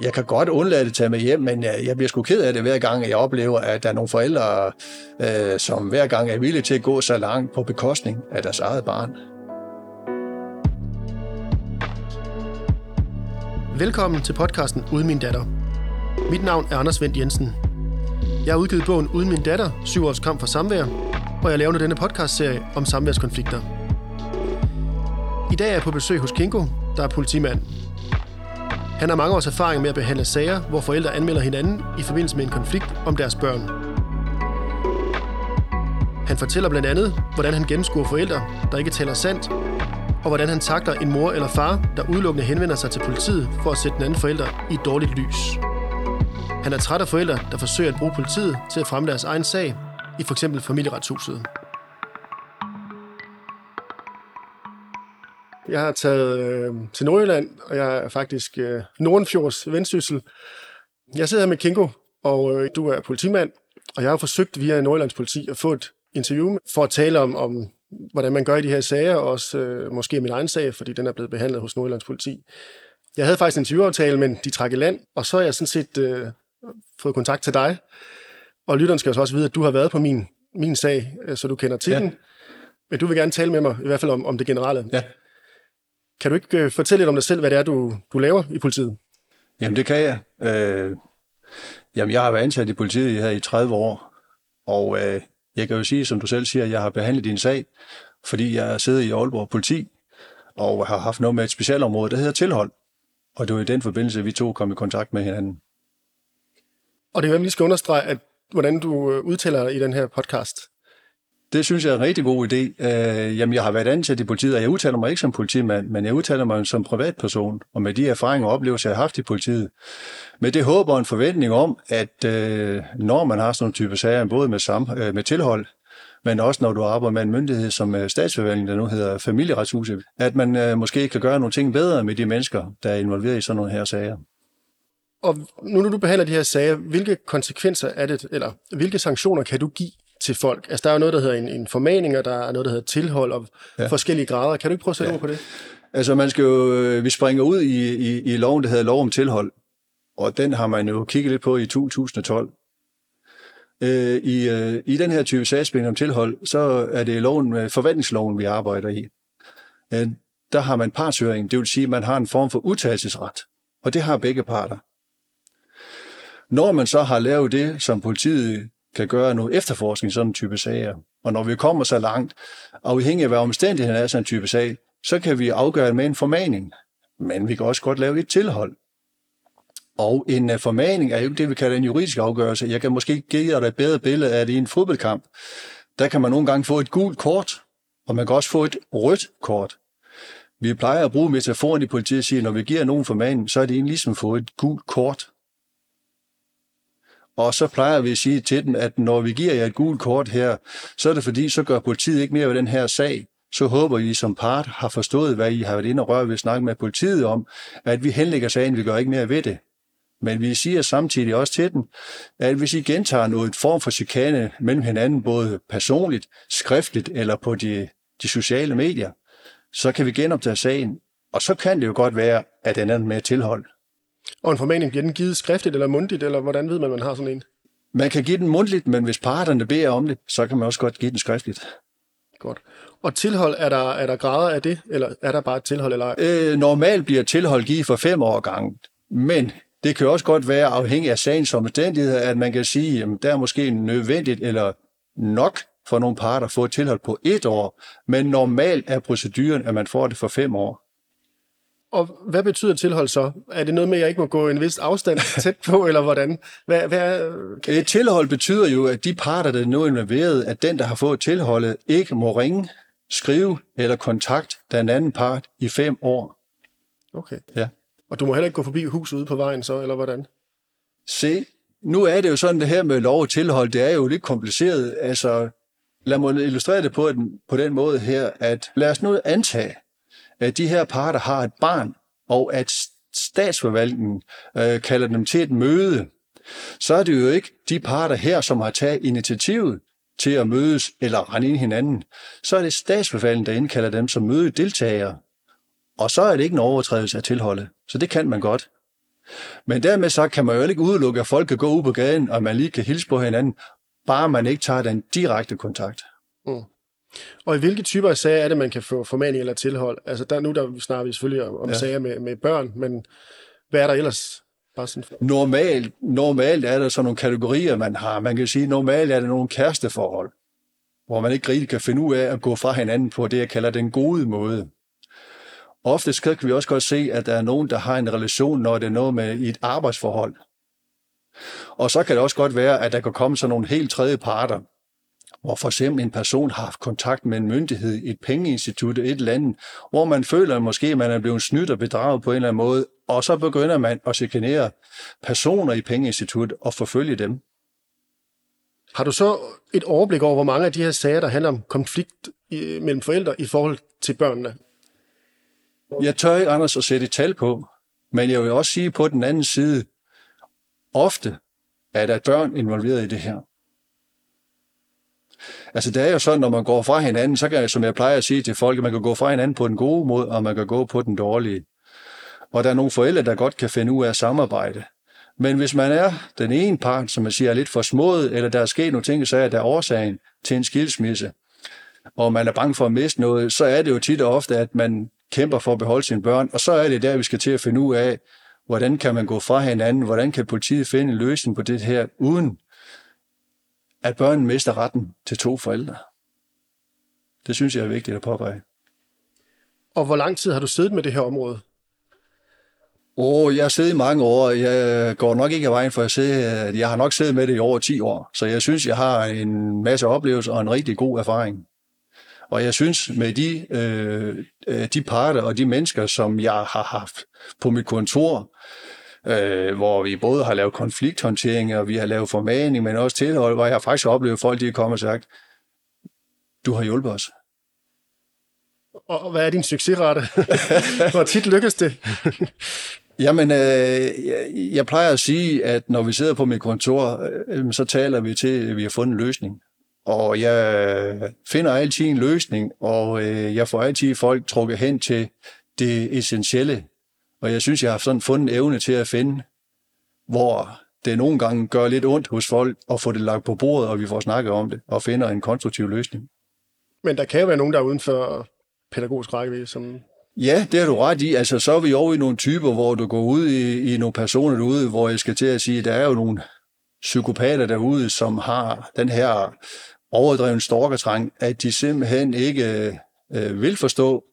Jeg kan godt undlade det tage med hjem, men jeg, jeg bliver sgu ked af det hver gang, jeg oplever, at der er nogle forældre, øh, som hver gang er villige til at gå så langt på bekostning af deres eget barn. Velkommen til podcasten Uden min datter. Mit navn er Anders Vendt Jensen. Jeg har udgivet bogen Uden min datter, syv års kamp for samvær, og jeg laver nu denne podcastserie om samværskonflikter. I dag er jeg på besøg hos Kinko, der er politimand. Han har mange års erfaring med at behandle sager, hvor forældre anmelder hinanden i forbindelse med en konflikt om deres børn. Han fortæller blandt andet, hvordan han gennemskuer forældre, der ikke taler sandt, og hvordan han takler en mor eller far, der udelukkende henvender sig til politiet for at sætte den anden forælder i et dårligt lys. Han er træt af forældre, der forsøger at bruge politiet til at fremme deres egen sag, i f.eks. familieretshuset. Jeg har taget øh, til Nordjylland, og jeg er faktisk øh, Nordenfjords vendsyssel. Jeg sidder her med Kinko, og øh, du er politimand, og jeg har forsøgt via Nordjyllands politi at få et interview for at tale om, om hvordan man gør i de her sager, og også øh, måske min egen sag, fordi den er blevet behandlet hos Nordjyllands politi. Jeg havde faktisk en interviewaftale, men de trak i land, og så har jeg sådan set øh, fået kontakt til dig. Og lytteren skal også vide, at du har været på min, min sag, øh, så du kender til ja. den. Men du vil gerne tale med mig, i hvert fald om, om det generelle. Ja. Kan du ikke øh, fortælle lidt om dig selv, hvad det er, du, du laver i politiet? Jamen, det kan jeg. Øh, jamen, jeg har været ansat i politiet her i 30 år, og øh, jeg kan jo sige, som du selv siger, at jeg har behandlet din sag, fordi jeg sidder i Aalborg Politi, og har haft noget med et specialområde, der hedder tilhold. Og det var i den forbindelse, vi to kom i kontakt med hinanden. Og det er jo, vi skal understrege, at hvordan du øh, udtaler i den her podcast. Det synes jeg er en rigtig god idé. Øh, jamen, jeg har været ansat i politiet, og jeg udtaler mig ikke som politimand, men jeg udtaler mig som privatperson, og med de erfaringer og oplevelser, jeg har haft i politiet. Med det håber og en forventning om, at øh, når man har sådan nogle type sager, både med, sam, øh, med tilhold, men også når du arbejder med en myndighed som øh, statsforvaltningen, der nu hedder familieretshuset, at man øh, måske kan gøre nogle ting bedre med de mennesker, der er involveret i sådan nogle her sager. Og nu når du behandler de her sager, hvilke konsekvenser er det, eller hvilke sanktioner kan du give til folk? Altså der er jo noget, der hedder en, en formaning, og der er noget, der hedder tilhold og ja. forskellige grader. Kan du ikke prøve at sætte ja. ord på det? Altså man skal jo, øh, vi springer ud i, i, i loven, der hedder lov om tilhold, og den har man jo kigget lidt på i 2012. Øh, i, øh, I den her type sagsbehandling om tilhold, så er det loven, forvaltningsloven, vi arbejder i. Øh, der har man partshøring, det vil sige, at man har en form for udtalelsesret, og det har begge parter. Når man så har lavet det, som politiet kan gøre noget efterforskning i sådan en type sager, og når vi kommer så langt, afhængig af hvad omstændigheden er sådan en type sag, så kan vi afgøre det med en formaning. Men vi kan også godt lave et tilhold. Og en øh, formaning er jo det, vi kalder en juridisk afgørelse. Jeg kan måske give dig et bedre billede af det i en fodboldkamp. Der kan man nogle gange få et gult kort, og man kan også få et rødt kort. Vi plejer at bruge metaforen i politiet og sige, at når vi giver nogen formaning, så er det egentlig ligesom at få et gult kort. Og så plejer vi at sige til dem, at når vi giver jer et gult kort her, så er det fordi, så gør politiet ikke mere ved den her sag. Så håber I som part har forstået, hvad I har været inde og røre ved at snakke med politiet om, at vi henlægger sagen, vi gør ikke mere ved det. Men vi siger samtidig også til dem, at hvis I gentager noget form for chikane mellem hinanden, både personligt, skriftligt eller på de, de sociale medier, så kan vi genoptage sagen. Og så kan det jo godt være, at den er med tilhold. Og en formaning, bliver den givet skriftligt eller mundtligt, eller hvordan ved man, man har sådan en? Man kan give den mundtligt, men hvis parterne beder om det, så kan man også godt give den skriftligt. Godt. Og tilhold, er der, er der grader af det, eller er der bare et tilhold? Eller? Øh, normalt bliver tilhold givet for fem år gang, men det kan også godt være afhængig af sagens omstændigheder, at man kan sige, at der er måske nødvendigt eller nok for nogle parter at få et tilhold på et år, men normalt er proceduren, at man får det for fem år. Og hvad betyder tilhold så? Er det noget med, at jeg ikke må gå en vis afstand tæt på, eller hvordan? Hvad, hvad... Et tilhold betyder jo, at de parter, der nu er involveret, at den, der har fået tilholdet, ikke må ringe, skrive eller kontakt den anden part i fem år. Okay. Ja. Og du må heller ikke gå forbi huset ude på vejen så, eller hvordan? Se, nu er det jo sådan, det her med lov og tilhold, det er jo lidt kompliceret. Altså, lad mig illustrere det på den, på den måde her, at lad os nu antage, de her parter har et barn, og at statsforvaltningen øh, kalder dem til et møde, så er det jo ikke de parter her, som har taget initiativet til at mødes eller rende ind hinanden. Så er det statsforvaltningen, der indkalder dem som mødedeltagere. Og så er det ikke en overtrædelse af tilholdet. Så det kan man godt. Men dermed så kan man jo ikke udelukke, at folk kan gå ud på gaden, og man lige kan hilse på hinanden, bare man ikke tager den direkte kontakt. Mm. Og i hvilke typer af sager er det, man kan få formaning eller tilhold? Altså der, nu der snakker vi selvfølgelig om, ja. sager med, med børn, men hvad er der ellers? Bare sådan normalt, normalt er der sådan nogle kategorier, man har. Man kan sige, normalt er det nogle kæresteforhold, hvor man ikke rigtig kan finde ud af at gå fra hinanden på det, jeg kalder den gode måde. Ofte kan vi også godt se, at der er nogen, der har en relation, når det er noget med et arbejdsforhold. Og så kan det også godt være, at der kan komme sådan nogle helt tredje parter, hvor for eksempel en person har haft kontakt med en myndighed, et pengeinstitut, et eller andet, hvor man føler at måske, at man er blevet snydt og bedraget på en eller anden måde, og så begynder man at chikanere personer i pengeinstitut og forfølge dem. Har du så et overblik over, hvor mange af de her sager, der handler om konflikt mellem forældre i forhold til børnene? Jeg tør ikke anders at sætte et tal på, men jeg vil også sige på den anden side, ofte er der børn involveret i det her. Altså det er jo sådan, når man går fra hinanden, så kan jeg, som jeg plejer at sige til folk, at man kan gå fra hinanden på den gode måde, og man kan gå på den dårlige. Og der er nogle forældre, der godt kan finde ud af at samarbejde. Men hvis man er den ene part, som man siger, er lidt for smået, eller der er sket nogle ting, så er der årsagen til en skilsmisse, og man er bange for at miste noget, så er det jo tit og ofte, at man kæmper for at beholde sine børn, og så er det der, vi skal til at finde ud af, hvordan kan man gå fra hinanden, hvordan kan politiet finde en løsning på det her, uden at børnene mister retten til to forældre. Det synes jeg er vigtigt at påpege. Og hvor lang tid har du siddet med det her område? Åh, oh, jeg har siddet i mange år. Jeg går nok ikke af vejen for at se, at jeg har nok siddet med det i over 10 år. Så jeg synes, jeg har en masse oplevelser og en rigtig god erfaring. Og jeg synes, med de, øh, de parter og de mennesker, som jeg har haft på mit kontor, øh, hvor vi både har lavet konflikthåndtering, og vi har lavet formaning, men også tilhold, hvor jeg faktisk har oplevet, at folk de er kommet og sagt, du har hjulpet os. Og hvad er din succesrate? Hvor tit lykkes det? Jamen, øh, jeg, jeg plejer at sige, at når vi sidder på mit kontor, øh, så taler vi til, at vi har fundet en løsning. Og jeg finder altid en løsning, og øh, jeg får altid folk trukket hen til det essentielle. Og jeg synes, jeg har sådan fundet evne til at finde, hvor det nogle gange gør lidt ondt hos folk at få det lagt på bordet, og vi får snakket om det, og finder en konstruktiv løsning. Men der kan jo være nogen, der er uden for pædagogisk rækkevidde, som... Ja, det har du ret i. Altså, så er vi over i nogle typer, hvor du går ud i, i nogle personer derude, hvor jeg skal til at sige, at der er jo nogle psykopater derude, som har den her overdreven storkertrang, at de simpelthen ikke øh, vil forstå.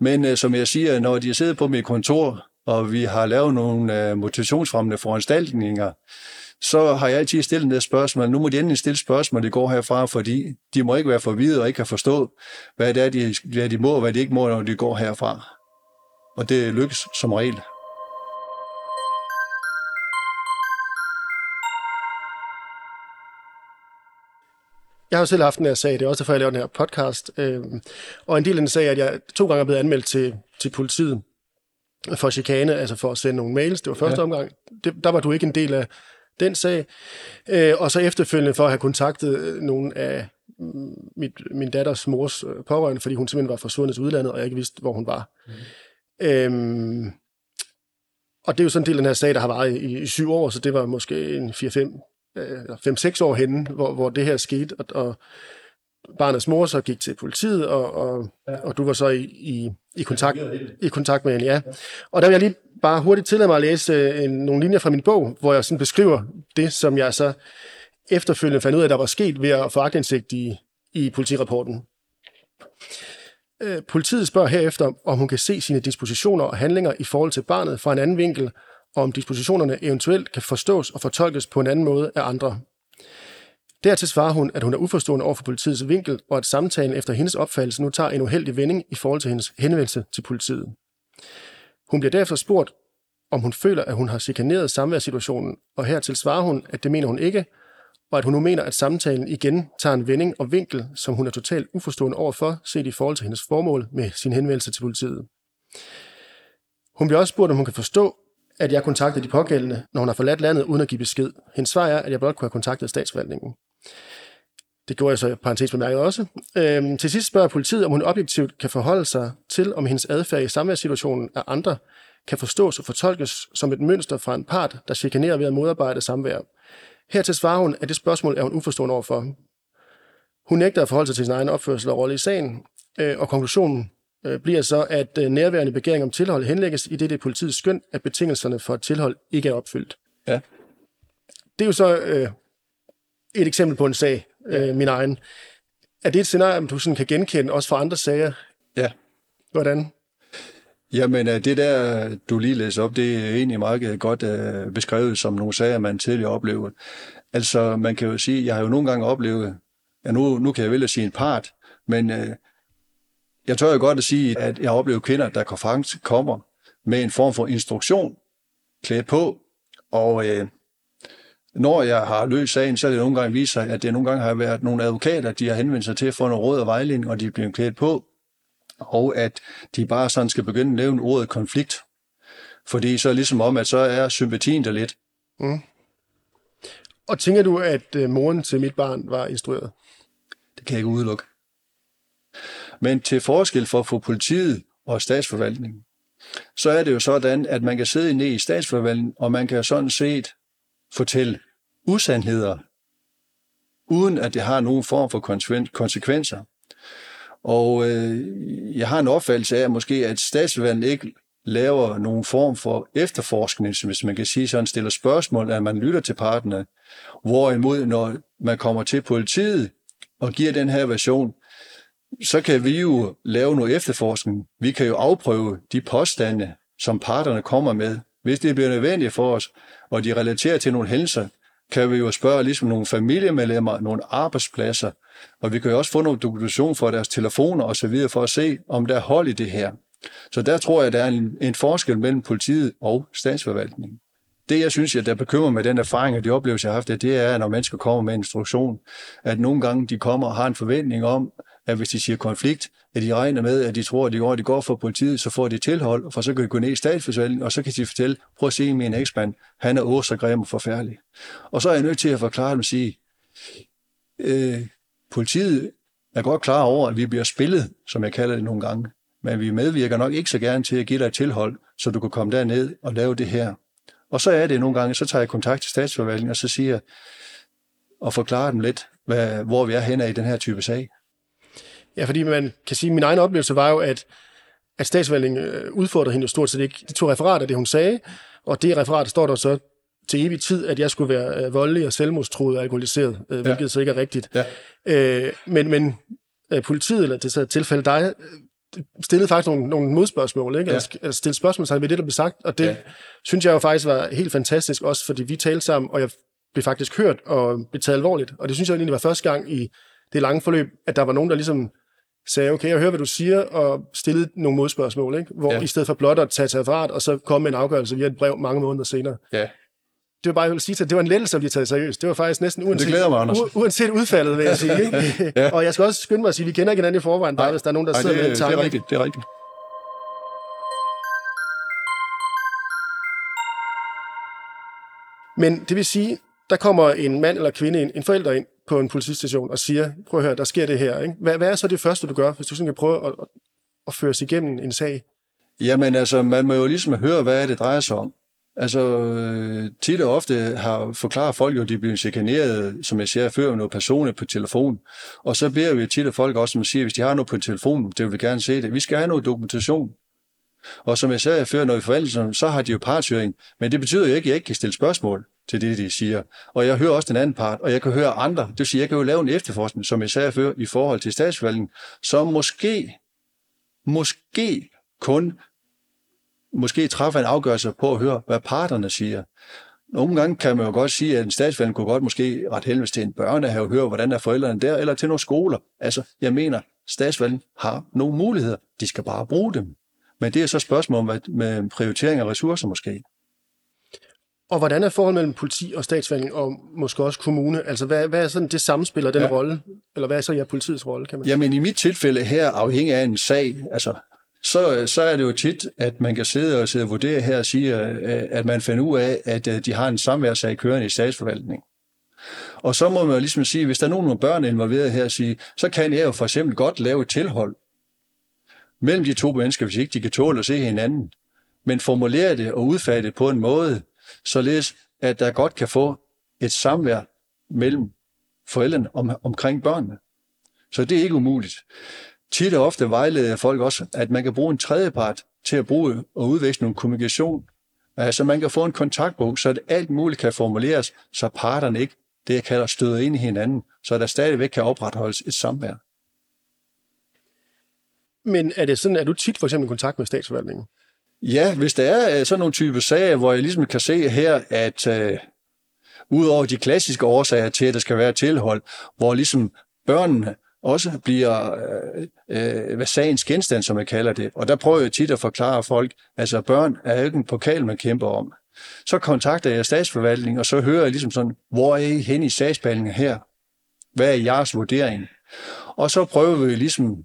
Men øh, som jeg siger, når de sidder på mit kontor, og vi har lavet nogle øh, motivationsfremmende foranstaltninger, så har jeg altid stillet det spørgsmål. Nu må de endelig stille spørgsmål, det går herfra, fordi de må ikke være forvidede og ikke kan forstå, hvad det er, de, hvad de må og hvad de ikke må, når de går herfra. Og det lykkes som regel. Jeg har jo selv haft den her sag, det er også derfor, jeg laver den her podcast. Øh, og en del af den sag er, at jeg to gange er blevet anmeldt til, til politiet for chikane, altså for at sende nogle mails. Det var første ja. omgang. Det, der var du ikke en del af den sag. Øh, og så efterfølgende for at have kontaktet nogle af mit, min datters mors øh, pårørende, fordi hun simpelthen var forsvundet til udlandet, og jeg ikke vidste, hvor hun var. Mm. Øhm, og det er jo sådan en del af den her sag, der har været i, i syv år, så det var måske en 4-5 5-6 år henne, hvor, hvor det her skete, og, og barnets mor så gik til politiet, og, og, ja. og du var så i, i, i, kontakt, i kontakt med hende, ja. Og der vil jeg lige bare hurtigt tillade mig at læse øh, en, nogle linjer fra min bog, hvor jeg sådan beskriver det, som jeg så efterfølgende fandt ud af, der var sket ved at få agtindsigt i, i politirapporten. Øh, politiet spørger herefter, om hun kan se sine dispositioner og handlinger i forhold til barnet fra en anden vinkel, og om dispositionerne eventuelt kan forstås og fortolkes på en anden måde af andre. Dertil svarer hun, at hun er uforstående over for politiets vinkel, og at samtalen efter hendes opfattelse nu tager en uheldig vending i forhold til hendes henvendelse til politiet. Hun bliver derfor spurgt, om hun føler, at hun har chikaneret samværssituationen, og hertil svarer hun, at det mener hun ikke, og at hun nu mener, at samtalen igen tager en vending og vinkel, som hun er totalt uforstående overfor, set i forhold til hendes formål med sin henvendelse til politiet. Hun bliver også spurgt, om hun kan forstå, at jeg kontaktede de pågældende, når hun har forladt landet uden at give besked. Hendes svar er, at jeg blot kunne have kontaktet statsforvaltningen. Det gjorde jeg så parentes bemærket også. Øhm, til sidst spørger politiet, om hun objektivt kan forholde sig til, om hendes adfærd i samværssituationen er andre kan forstås og fortolkes som et mønster fra en part, der chikanerer ved at modarbejde samvær. Hertil svarer hun, at det spørgsmål er hun uforstående overfor. Hun nægter at forholde sig til sin egen opførsel og rolle i sagen, øh, og konklusionen øh, bliver så, at øh, nærværende begæring om tilhold henlægges i det, det politiets skøn, at betingelserne for et tilhold ikke er opfyldt. Ja. Det er jo så øh, et eksempel på en sag, øh, min egen. Er det et scenarie, du sådan kan genkende også fra andre sager? Ja. Hvordan? Jamen, øh, det der, du lige læser op, det er egentlig meget godt uh, beskrevet som nogle sager, man tidligere oplevede. Altså, man kan jo sige, jeg har jo nogle gange oplevet, ja, nu, nu kan jeg vel sige en part, men uh, jeg tør jo godt at sige, at jeg oplever kvinder, der konference kommer med en form for instruktion klædt på, og uh, når jeg har løst sagen, så er det nogle gange vist sig, at det nogle gange har været nogle advokater, de har henvendt sig til at få noget råd og vejledning, og de er blevet klædt på, og at de bare sådan skal begynde at nævne ordet konflikt. Fordi så ligesom om, at så er sympatien der lidt. Mm. Og tænker du, at øh, moren til mit barn var instrueret? Det kan jeg ikke udelukke. Men til forskel for at få politiet og statsforvaltningen, så er det jo sådan, at man kan sidde ned i statsforvaltningen, og man kan sådan set fortælle usandheder, uden at det har nogen form for konsekvenser. Og øh, jeg har en opfattelse af, at måske at statsforvaltningen ikke laver nogen form for efterforskning, hvis man kan sige sådan, stiller spørgsmål, at man lytter til parterne. Hvorimod, når man kommer til politiet og giver den her version, så kan vi jo lave noget efterforskning. Vi kan jo afprøve de påstande, som parterne kommer med. Hvis det bliver nødvendigt for os, og de relaterer til nogle hændelser, kan vi jo spørge ligesom nogle familiemedlemmer, nogle arbejdspladser, og vi kan jo også få noget dokumentation for deres telefoner og så videre for at se, om der er hold i det her. Så der tror jeg, der er en, en forskel mellem politiet og statsforvaltningen. Det, jeg synes, jeg der bekymrer med den erfaring og de oplevelser, jeg har haft, det, det er, når mennesker kommer med instruktion, at nogle gange de kommer og har en forventning om, at hvis de siger konflikt, at de regner med, at de tror, at de går, at de går for politiet, så får de tilhold, for så kan de gå ned i statsforvaltningen, og så kan de fortælle, prøv at se min eksmand, han er også så grim og forfærdelig. Og så er jeg nødt til at forklare dem og sige, øh, politiet er godt klar over, at vi bliver spillet, som jeg kalder det nogle gange, men vi medvirker nok ikke så gerne til at give dig et tilhold, så du kan komme derned og lave det her. Og så er det nogle gange, så tager jeg kontakt til statsforvaltningen, og så siger jeg, og forklarer dem lidt, hvad, hvor vi er henne i den her type sag. Ja, fordi man kan sige, at min egen oplevelse var jo, at, at statsforvaltningen øh, udfordrede hende jo stort set ikke. De to referater det, hun sagde, og det referat står der så til evig tid, at jeg skulle være øh, voldelig og selvmodstruet og alkoholiseret, øh, hvilket ja. så ikke er rigtigt. Ja. Øh, men men øh, politiet, eller det så tilfælde dig, øh, stillede faktisk nogle, nogle modspørgsmål, ikke? Ja. Altså, altså stille spørgsmål ved det, der blev sagt, og det ja. synes jeg jo faktisk var helt fantastisk, også fordi vi talte sammen, og jeg blev faktisk hørt og blev taget alvorligt. Og det synes jeg egentlig var første gang i det lange forløb, at der var nogen, der ligesom sagde, okay, jeg hører, hvad du siger, og stillede nogle modspørgsmål, ikke? hvor ja. i stedet for blot at tage til referat, og så komme med en afgørelse via et brev mange måneder senere. Ja det var bare, jeg vil sige, at det var en lettelse at blive taget seriøst. Det var faktisk næsten uanset, det mig, u- uanset udfaldet, vil jeg sige. Ikke? ja. Og jeg skal også skynde mig at sige, at vi kender ikke hinanden i forvejen, bare hvis der er nogen, der Ej, sidder det, med en tanke. Det er rigtigt, det er rigtigt. Men det vil sige, der kommer en mand eller kvinde, en, en forælder ind på en politistation og siger, prøv at høre, der sker det her. Ikke? Hvad, hvad er så det første, du gør, hvis du sådan kan prøve at, at, at føre sig igennem en sag? Jamen altså, man må jo ligesom høre, hvad det drejer sig om. Altså, øh, tit og ofte har forklaret folk jo, at de bliver chikaneret, som jeg siger før, med noget personer på telefon. Og så beder vi tit af folk også, som siger, hvis de har noget på telefonen, det vil vi gerne se det. Vi skal have noget dokumentation. Og som jeg sagde før, når vi forvalter så har de jo partshøring. Men det betyder jo ikke, at jeg ikke kan stille spørgsmål til det, de siger. Og jeg hører også den anden part, og jeg kan høre andre. Det vil sige, jeg kan jo lave en efterforskning, som jeg sagde før, i forhold til statsforvaltningen, som måske, måske kun måske træffe en afgørelse på at høre, hvad parterne siger. Nogle gange kan man jo godt sige, at en statsvalg kunne godt måske ret helvedes til en børnehave og høre, hvordan er forældrene der, eller til nogle skoler. Altså, jeg mener, statsvalgen har nogle muligheder. De skal bare bruge dem. Men det er så et spørgsmål om med prioritering af ressourcer måske. Og hvordan er forholdet mellem politi og statsvalgning, og måske også kommune? Altså, hvad, hvad er sådan det samspil og den ja. rolle? Eller hvad er så ja, politiets rolle, kan man Jamen, i mit tilfælde her, afhængig af en sag, altså så, så er det jo tit, at man kan sidde og sidde og vurdere her og sige, at man finder ud af, at øh, de har en samværssag kørende i statsforvaltningen. Og så må man jo ligesom sige, hvis der er nogen børn involveret her, sige, så kan jeg jo for eksempel godt lave et tilhold mellem de to mennesker, hvis ikke de kan tåle at se hinanden. men formulere det og udfærdige det på en måde, således at der godt kan få et samvær mellem forældrene om, omkring børnene. Så det er ikke umuligt. Tit og ofte vejleder folk også, at man kan bruge en tredjepart til at bruge og udveksle nogle kommunikation. Altså man kan få en kontaktbog, så det alt muligt kan formuleres, så parterne ikke, det jeg kalder, støder ind i hinanden, så der stadigvæk kan opretholdes et samvær. Men er det sådan, at du tit for eksempel i kontakt med statsforvaltningen? Ja, hvis der er øh, sådan nogle typer sager, hvor jeg ligesom kan se her, at uh, udover de klassiske årsager til, at der skal være tilhold, hvor ligesom børnene også bliver øh, øh, sagens genstand, som jeg kalder det. Og der prøver jeg tit at forklare folk, altså børn er ikke en pokal, man kæmper om. Så kontakter jeg statsforvaltningen, og så hører jeg ligesom sådan, hvor er I hen i sagsbehandlingen her? Hvad er jeres vurdering? Og så prøver vi ligesom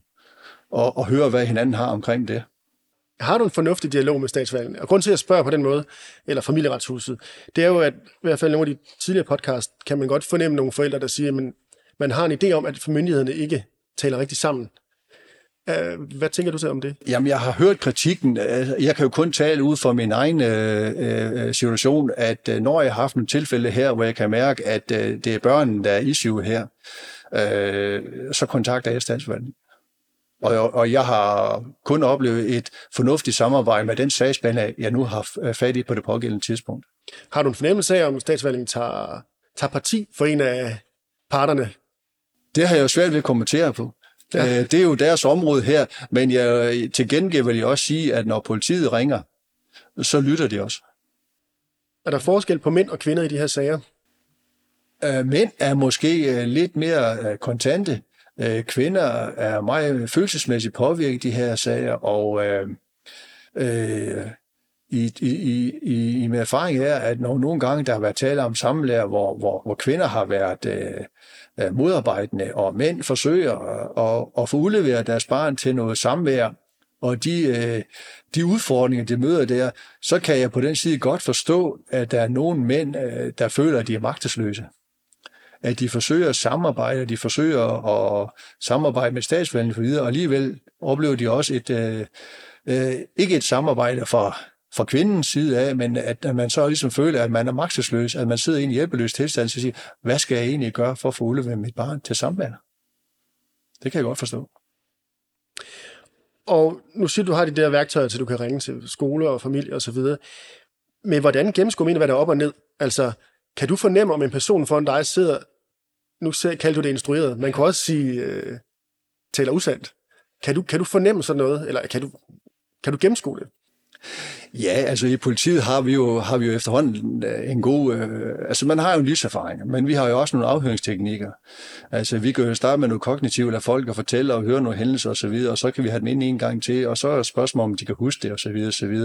at, at høre, hvad hinanden har omkring det. Har du en fornuftig dialog med statsforvaltningen? Og grund til, at jeg spørger på den måde, eller familieretshuset, det er jo, at i hvert fald nogle af de tidligere podcast, kan man godt fornemme nogle forældre, der siger, at man har en idé om, at myndighederne ikke taler rigtig sammen. Øh, hvad tænker du så om det? Jamen, jeg har hørt kritikken. Altså, jeg kan jo kun tale ud fra min egen øh, øh situation, at øh, når jeg har haft nogle tilfælde her, hvor jeg kan mærke, at øh, det er børnene, der er issue her, øh, så kontakter jeg statsforvaltningen. Og, og jeg har kun oplevet et fornuftigt samarbejde med den sagsbehandler, jeg nu har fat i på det pågældende tidspunkt. Har du en fornemmelse af, om statsforvaltningen tager, tager parti for en af parterne det har jeg jo svært ved at kommentere på. Ja. Øh, det er jo deres område her, men jeg, til gengæld vil jeg også sige, at når politiet ringer, så lytter de også. Er der forskel på mænd og kvinder i de her sager? Øh, mænd er måske øh, lidt mere kontante. Øh, kvinder er meget følelsesmæssigt påvirket i de her sager, og øh, øh, i, i, i, i min erfaring er, at når nogle gange der har været tale om samlærer, hvor, hvor, hvor kvinder har været øh, Øh, modarbejdende, og mænd forsøger at, at få udleveret deres barn til noget samvær, og de, øh, de udfordringer, de møder der, så kan jeg på den side godt forstå, at der er nogle mænd, øh, der føler, at de er magtesløse. At de forsøger at samarbejde, de forsøger at samarbejde med statsvalgene for videre, og alligevel oplever de også et, øh, øh, ikke et samarbejde fra fra kvindens side af, men at, man så ligesom føler, at man er magtesløs, at man sidder i en hjælpeløs tilstand, så siger, hvad skal jeg egentlig gøre for at få udleveret mit barn til samvær? Det kan jeg godt forstå. Og nu siger du, du har de der værktøjer så du kan ringe til skole og familie osv. Men hvordan gennemskuer man, hvad der er op og ned? Altså, kan du fornemme, om en person foran dig sidder, nu kalder du det instrueret, man kan også sige, øh, taler usandt. Kan du, kan du fornemme sådan noget, eller kan du, kan du gennemskue det? Ja, altså i politiet har vi jo, har vi jo efterhånden øh, en god... Øh, altså man har jo en livserfaring, men vi har jo også nogle afhøringsteknikker. Altså vi kan jo starte med noget kognitivt, lade folk at fortælle og høre nogle hændelser osv., og, så videre, og så kan vi have dem ind en gang til, og så er spørgsmålet, om de kan huske det osv. osv.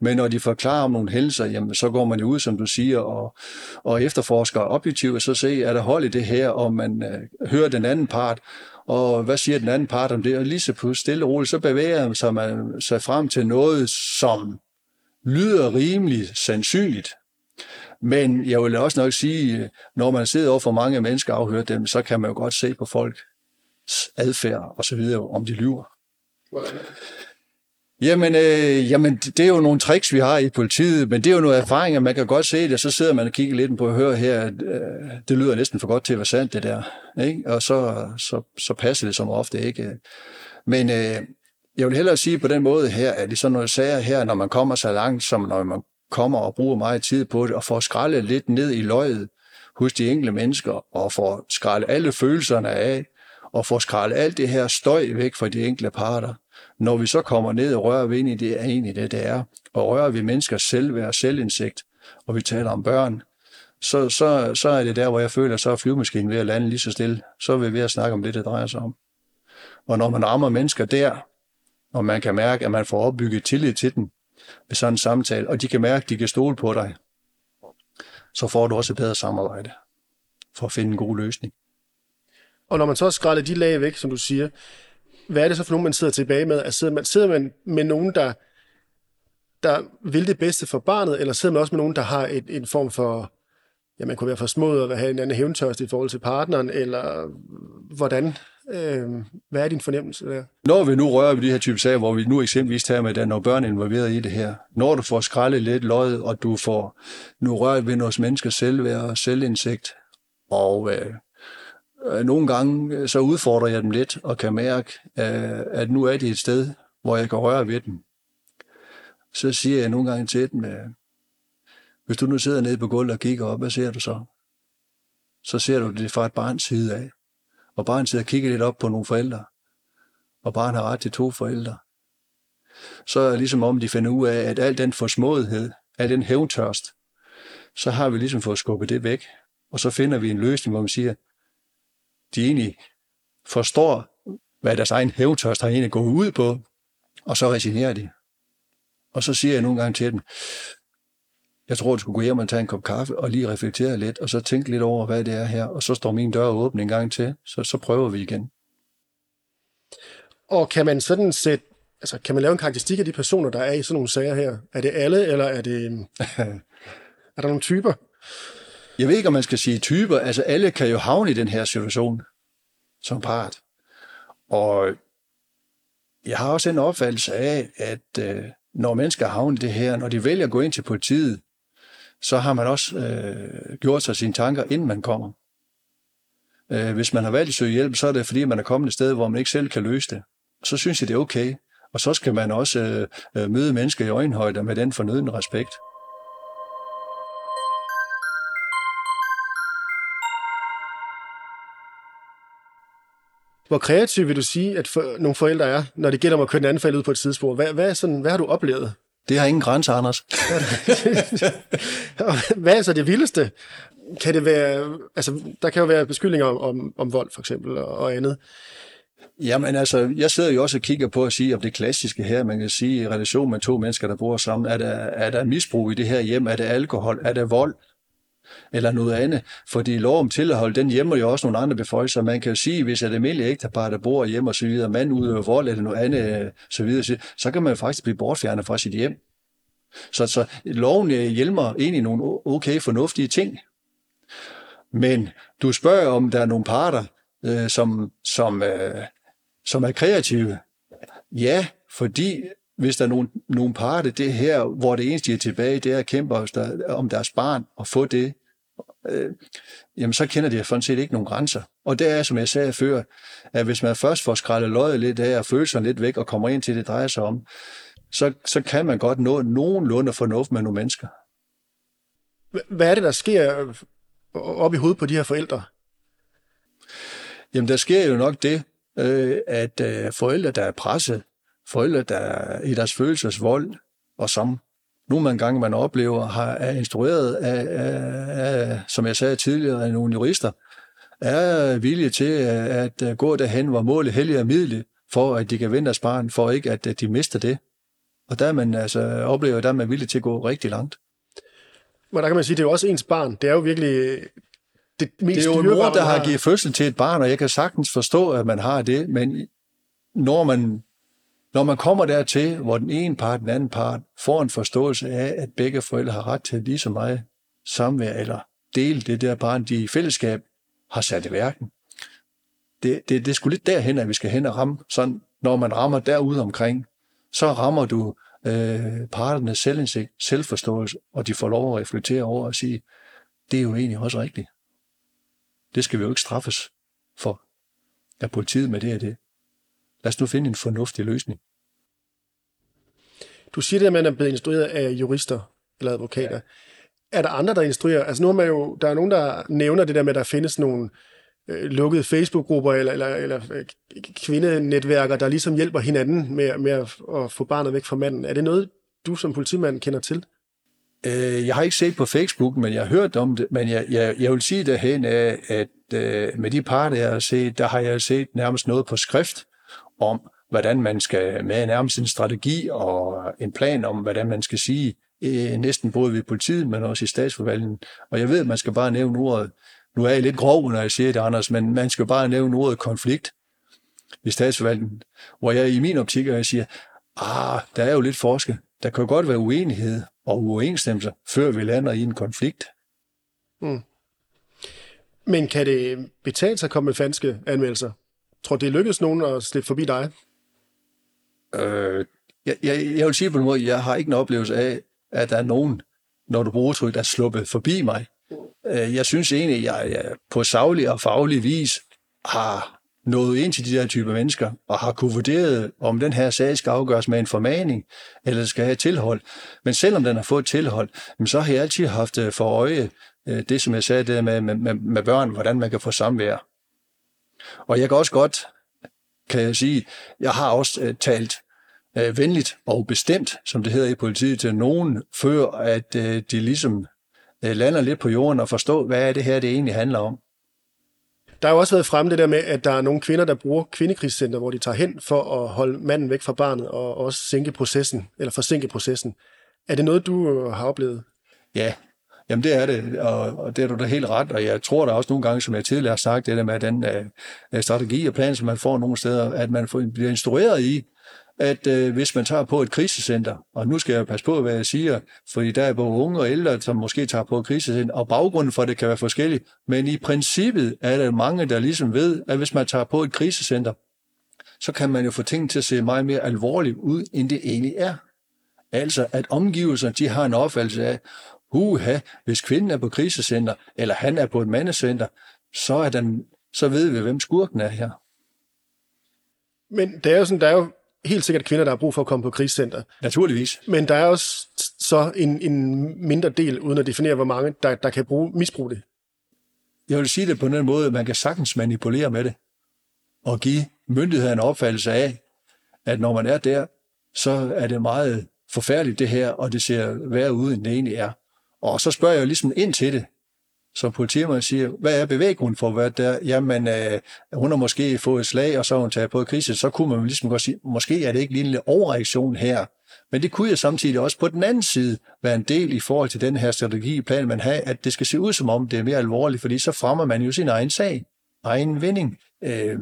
Men når de forklarer om nogle hændelser, jamen så går man jo ud, som du siger, og, og efterforsker objektivt, og så se, er der hold i det her, og man øh, hører den anden part, og hvad siger den anden part om det? Og lige så på stille og roligt, så bevæger sig man sig frem til noget, som lyder rimelig sandsynligt. Men jeg vil også nok sige, når man sidder over for mange mennesker og afhører dem, så kan man jo godt se på folks adfærd og så videre, om de lyver. Jamen, øh, jamen, det er jo nogle tricks, vi har i politiet, men det er jo nogle erfaringer, man kan godt se det, så sidder man og kigger lidt på at høre her, at øh, det lyder næsten for godt til at være sandt, det der. Ikke? Og så, så, så passer det som ofte ikke. Men øh, jeg vil hellere sige på den måde her, at i sådan nogle sager her, når man kommer så langt, som når man kommer og bruger meget tid på det, og får skrællet lidt ned i løjet hos de enkelte mennesker, og får skrællet alle følelserne af, og får skrællet alt det her støj væk fra de enkelte parter, når vi så kommer ned og rører ved ind i det, er egentlig det, det er, og rører vi menneskers selvværd og selvindsigt, og vi taler om børn, så, så, så er det der, hvor jeg føler, så er flyvemaskinen ved at lande lige så stille. Så er vi ved at snakke om det, det drejer sig om. Og når man rammer mennesker der, og man kan mærke, at man får opbygget tillid til dem ved sådan en samtale, og de kan mærke, at de kan stole på dig, så får du også et bedre samarbejde for at finde en god løsning. Og når man så skræller de lag væk, som du siger, hvad er det så for nogen, man sidder tilbage med? Altså, sidder man, sidder man med nogen, der, der vil det bedste for barnet, eller sidder man også med nogen, der har et, en form for ja, man kunne være for smået og have en anden hævntørst i forhold til partneren, eller hvordan? Øh, hvad er din fornemmelse der? Når vi nu rører ved de her type sager, hvor vi nu eksempelvis tager med, at der er nogle børn involveret i det her, når du får skrællet lidt løjet, og du får nu rørt ved vores menneskers selvværd og selvindsigt, og øh, øh, Øh, nogle gange øh, så udfordrer jeg dem lidt og kan mærke, øh, at nu er de et sted, hvor jeg kan røre ved dem. Så siger jeg nogle gange til dem, hvis du nu sidder nede på gulvet og kigger op, hvad ser du så? Så ser du det fra et barns side af. Og barnet sidder og kigger lidt op på nogle forældre. Og barnet har ret til to forældre. Så er det ligesom om, de finder ud af, at al den forsmådighed, al den hævntørst, så har vi ligesom fået skubbet det væk. Og så finder vi en løsning, hvor man siger, de egentlig forstår, hvad deres egen hævntørst har egentlig gået ud på, og så resignerer de. Og så siger jeg nogle gange til dem, jeg tror, du skulle gå hjem og tage en kop kaffe og lige reflektere lidt, og så tænke lidt over, hvad det er her, og så står min dør åben en gang til, så, så prøver vi igen. Og kan man sådan sætte, altså kan man lave en karakteristik af de personer, der er i sådan nogle sager her? Er det alle, eller er det, er der nogle typer? Jeg ved ikke, om man skal sige typer. Altså, alle kan jo havne i den her situation som part. Og jeg har også en opfattelse af, at øh, når mennesker havner i det her, når de vælger at gå ind til politiet, så har man også øh, gjort sig sine tanker, inden man kommer. Øh, hvis man har valgt at søge hjælp, så er det fordi, man er kommet et sted, hvor man ikke selv kan løse det. Så synes jeg, det er okay. Og så skal man også øh, øh møde mennesker i øjenhøjde med den fornødende respekt. Hvor kreativ vil du sige, at for, nogle forældre er, når det gælder om at køre den anden forælder ud på et tidsspor? Hvad, hvad, er sådan, hvad har du oplevet? Det har ingen grænser, Anders. hvad er så det vildeste? Kan det være, altså, der kan jo være beskyldninger om, om, om vold, for eksempel, og, og andet. Jamen altså, jeg sidder jo også og kigger på at sige, om det klassiske her, man kan sige, i relation med to mennesker, der bor sammen, er der, er der misbrug i det her hjem, er det alkohol, er det vold, eller noget andet. Fordi lov om tilhold, den hjemmer jo også nogle andre beføjelser. Man kan jo sige, hvis et almindeligt ægtepar, der bor hjemme og så videre, mand udøver vold eller noget andet, øh, så videre, så kan man jo faktisk blive bortfjernet fra sit hjem. Så, så loven øh, hjælper egentlig nogle okay fornuftige ting. Men du spørger, om der er nogle parter, øh, som, som, øh, som er kreative. Ja, fordi hvis der er nogle, nogle parter, det her, hvor det eneste, de er tilbage, det er at kæmpe om deres barn og få det, øh, jamen så kender de sådan set ikke nogen grænser. Og det er, som jeg sagde før, at hvis man først får skrællet løjet lidt af og følelserne lidt væk og kommer ind til det, drejer sig om, så, så kan man godt nå nogenlunde fornuft med nogle mennesker. Hvad er det, der sker op i hovedet på de her forældre? Jamen, der sker jo nok det, øh, at øh, forældre, der er presset, forældre, der er i deres følelsesvold, og som nogle gange man oplever, har, er instrueret af, af, af, som jeg sagde tidligere, af nogle jurister, er villige til at, at gå derhen, hvor målet helliger midlet, for at de kan vinde deres barn, for ikke at, at de mister det. Og der er man altså, oplever, der er man villig til at gå rigtig langt. Men der kan man sige, det er jo også ens barn. Det er jo virkelig det mest Det er jo en mor, der har givet fødsel til et barn, og jeg kan sagtens forstå, at man har det, men når man når man kommer dertil, hvor den ene part, den anden part, får en forståelse af, at begge forældre har ret til lige så meget samvær, eller dele det der barn, de i fællesskab har sat i værken. Det, det, det er sgu lidt derhen, at vi skal hen og ramme. Sådan, når man rammer derude omkring, så rammer du øh, parternes selvindsigt, selvforståelse, og de får lov at reflektere over og sige, det er jo egentlig også rigtigt. Det skal vi jo ikke straffes for af politiet med det og det. Lad os nu finde en fornuftig løsning. Du siger det, at man er blevet instrueret af jurister eller advokater. Ja. Er der andre, der instruerer? Altså nu er man jo, der er nogen, der nævner det der med, at der findes nogle øh, lukkede Facebook-grupper eller, eller, eller øh, kvindenetværker, der ligesom hjælper hinanden med, med at, at få barnet væk fra manden. Er det noget, du som politimand kender til? Øh, jeg har ikke set på Facebook, men jeg har hørt om det. Men jeg, jeg, jeg vil sige derhen, at øh, med de par, jeg har set, der har jeg set nærmest noget på skrift, om, hvordan man skal med nærmest en strategi og en plan om, hvordan man skal sige, øh, næsten både ved politiet, men også i statsforvaltningen. Og jeg ved, at man skal bare nævne ordet, nu er jeg lidt grov, når jeg siger det, Anders, men man skal bare nævne ordet konflikt i statsforvaltningen, hvor jeg i min optik, jeg siger, ah, der er jo lidt forskel. Der kan jo godt være uenighed og uoverensstemmelser, før vi lander i en konflikt. Mm. Men kan det betale sig at komme med falske anmeldelser? Tror det lykkedes nogen at slippe forbi dig? Øh, jeg, jeg, jeg vil sige på en måde, jeg har ikke en oplevelse af, at der er nogen, når du bruger tryk, der er sluppet forbi mig. Øh, jeg synes egentlig, at jeg, jeg på savlig og faglig vis har nået ind til de der typer mennesker, og har kunne vurdere, om den her sag skal afgøres med en formaning, eller skal have tilhold. Men selvom den har fået tilhold, så har jeg altid haft øh, for øje øh, det, som jeg sagde det med, med, med børn, hvordan man kan få samvær. Og jeg kan også godt, kan jeg sige, jeg har også uh, talt uh, venligt og bestemt, som det hedder i politiet, til nogen, før at uh, de ligesom uh, lander lidt på jorden og forstår, hvad er det her, det egentlig handler om. Der har jo også været frem det der med, at der er nogle kvinder, der bruger kvindekrigscenter, hvor de tager hen for at holde manden væk fra barnet og også sænke processen, eller forsinke processen. Er det noget, du har oplevet? Ja, Jamen det er det, og, og det er du da helt ret, og jeg tror da også nogle gange, som jeg tidligere har sagt, det der med den uh, strategi og plan, som man får nogle steder, at man får, bliver instrueret i, at øh, hvis man tager på et krisecenter, og nu skal jeg passe på, hvad jeg siger, fordi der er både unge og ældre, som måske tager på et krisecenter, og baggrunden for det kan være forskellig, men i princippet er der mange, der ligesom ved, at hvis man tager på et krisecenter, så kan man jo få ting til at se meget mere alvorligt ud, end det egentlig er. Altså, at omgivelserne, de har en opfattelse af, huha, hvis kvinden er på krisecenter, eller han er på et mandecenter, så, er den, så ved vi, hvem skurken er her. Men det er jo sådan, der er jo helt sikkert kvinder, der har brug for at komme på krisecenter. Naturligvis. Men der er også så en, en mindre del, uden at definere, hvor mange, der, der kan bruge, misbruge det. Jeg vil sige det på den måde, at man kan sagtens manipulere med det, og give myndighederne en opfattelse af, at når man er der, så er det meget forfærdeligt det her, og det ser værre ud, end det egentlig er. Og så spørger jeg jo ligesom ind til det, som politimanden siger, hvad er bevæggrunden for hvad der? Jamen, øh, hun har måske fået et slag, og så har hun taget på et krise. Så kunne man ligesom godt sige, måske er det ikke lige en lille overreaktion her. Men det kunne jo samtidig også på den anden side være en del i forhold til den her strategiplan, man har, at det skal se ud som om, det er mere alvorligt, fordi så fremmer man jo sin egen sag, egen vinding. Øh,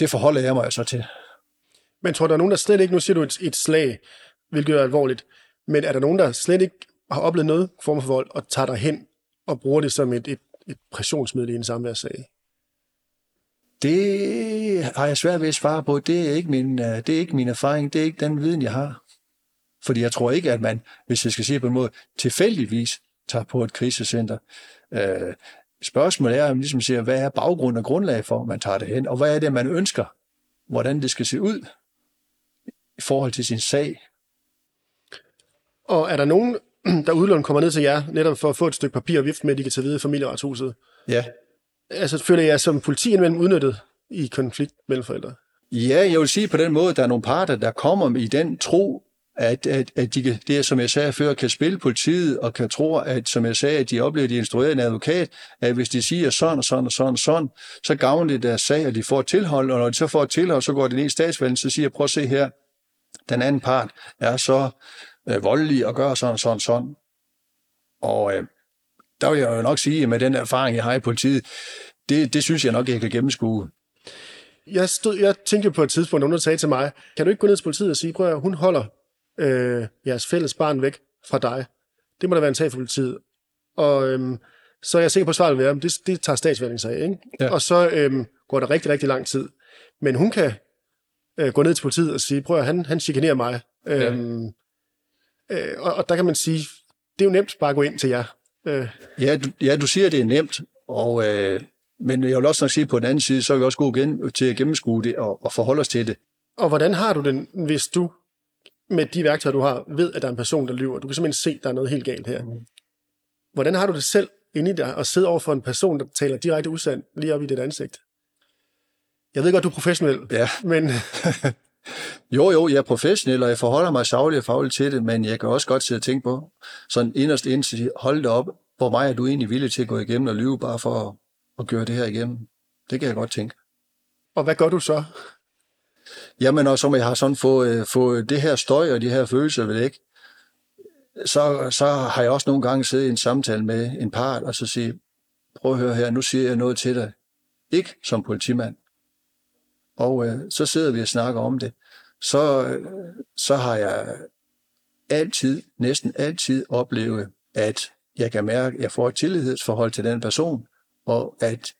det forholder jeg mig så til. Men tror der er nogen, der slet ikke, nu siger du et, et slag, hvilket er alvorligt, men er der nogen, der slet ikke har oplevet noget form for vold, og tager dig hen og bruger det som et, et, et pressionsmiddel i en samværssag? Det har jeg svært ved at svare på. Det er, ikke min, øh, det er ikke min erfaring. Det er ikke den viden, jeg har. Fordi jeg tror ikke, at man, hvis jeg skal sige på en måde, tilfældigvis tager på et krisecenter. Øh, spørgsmålet er, om ligesom siger, hvad er baggrund og grundlag for, at man tager det hen, og hvad er det, man ønsker, hvordan det skal se ud i forhold til sin sag. Og er der nogen der udlån kommer ned til jer, netop for at få et stykke papir og vifte med, at de kan tage videre i familieretshuset. Ja. Altså, føler jeg som politi indimellem udnyttet i konflikt mellem forældre? Ja, jeg vil sige på den måde, at der er nogle parter, der kommer i den tro, at, at, at de kan, det, som jeg sagde før, kan spille politiet, og kan tro, at, som jeg sagde, at de oplever, at de instruerer en advokat, at hvis de siger sådan og sådan og sådan og sådan, så gavner det deres sag, og de får tilhold, og når de så får tilhold, så går det ned i statsvalget, så siger, prøv at se her, den anden part er så øh, voldelig og gør sådan, sådan, sådan. Og øh, der vil jeg jo nok sige, at med den erfaring, jeg har i politiet, det, det synes jeg nok, jeg kan gennemskue. Jeg, stod, jeg tænkte på et tidspunkt, at nogen sagde til mig, kan du ikke gå ned til politiet og sige, prøv at hun holder øh, jeres fælles barn væk fra dig. Det må da være en sag for politiet. Og øhm, så er jeg sikker på, at svaret vil være, det, det tager statsværelsen sig af. Ikke? Ja. Og så øhm, går der rigtig, rigtig lang tid. Men hun kan øh, gå ned til politiet og sige, prøv at han, han chikanerer mig. Øhm, ja. Øh, og, og der kan man sige, det er jo nemt bare at gå ind til jer. Øh. Ja, du, ja, du siger, det er nemt, og, øh, men jeg vil også nok sige, på den anden side, så er vi også gode igen til at gennemskue det og, og forholde os til det. Og hvordan har du den, hvis du med de værktøjer, du har, ved, at der er en person, der lyver? Du kan simpelthen se, at der er noget helt galt her. Mm. Hvordan har du det selv inde i dig at sidde over for en person, der taler direkte usandt lige op i dit ansigt? Jeg ved godt, du er professionel, ja. men Jo, jo, jeg er professionel, og jeg forholder mig savligt og fagligt til det, men jeg kan også godt sidde og tænke på, sådan inderst ind til hold det op, hvor meget er du egentlig villig til at gå igennem og lyve bare for at, at gøre det her igennem? Det kan jeg godt tænke. Og hvad gør du så? Jamen, og som jeg har sådan fået, fået det her støj og de her følelser ved ikke, så, så har jeg også nogle gange siddet i en samtale med en part, og så sige, prøv at høre her, nu siger jeg noget til dig. Ikke som politimand, og øh, så sidder vi og snakker om det. Så, øh, så har jeg altid, næsten altid oplevet, at jeg kan mærke, at jeg får et tillidsforhold til den person, og at,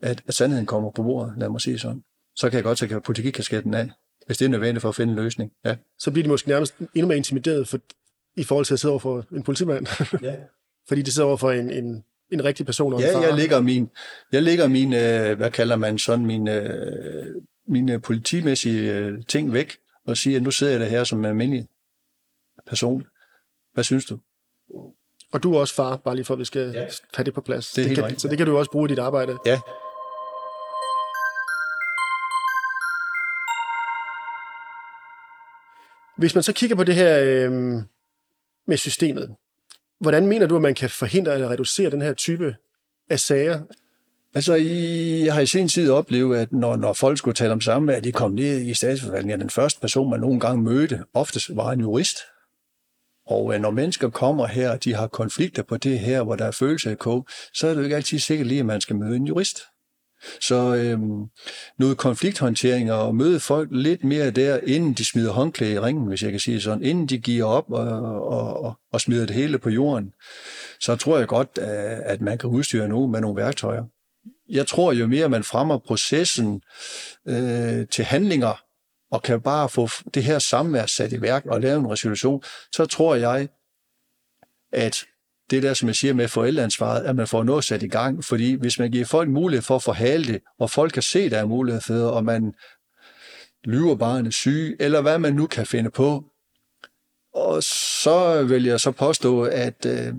at, at sandheden kommer på bordet, lad mig sige sådan. Så kan jeg godt tage politikasketten af, hvis det er nødvendigt for at finde en løsning. Ja. Så bliver de måske nærmest endnu mere intimideret for, i forhold til at sidde over for en politimand. Ja. Fordi de sidder over for en, en, en rigtig person. Og en Ja, far. jeg lægger min, jeg lægger min øh, hvad kalder man sådan, min, øh, mine politimæssige øh, ting væk, og siger, at nu sidder jeg der her som en almindelig person. Hvad synes du? Og du er også far, bare lige for at vi skal Ja. have det på plads. Det er helt kan, rigtigt, så det kan du også bruge i dit arbejde. Ja. Hvis man så kigger på det her øh, med systemet, hvordan mener du, at man kan forhindre eller reducere den her type af sager? Altså, I, jeg har i sin tid oplevet, at når, når folk skulle tale om samvær, de kom ned i statsforvaltningen, den første person, man nogle gange mødte, oftest var en jurist. Og øh, når mennesker kommer her, og de har konflikter på det her, hvor der er følelser i kog, så er det jo ikke altid sikkert lige, at man skal møde en jurist. Så øhm, noget konflikthåndtering og møde folk lidt mere der, inden de smider håndklæde i ringen, hvis jeg kan sige sådan, inden de giver op og, og, og, og smider det hele på jorden, så tror jeg godt, at at man kan udstyre nogen med nogle værktøjer. Jeg tror, jo mere man fremmer processen øh, til handlinger, og kan bare få det her samvær sat i værk og lave en resolution, så tror jeg, at det der, som jeg siger med forældreansvaret, at man får noget sat i gang. Fordi hvis man giver folk mulighed for at forhale det, og folk kan se, der er mulighed for det, og man lyver barnet syg, eller hvad man nu kan finde på, og så vil jeg så påstå, at øh,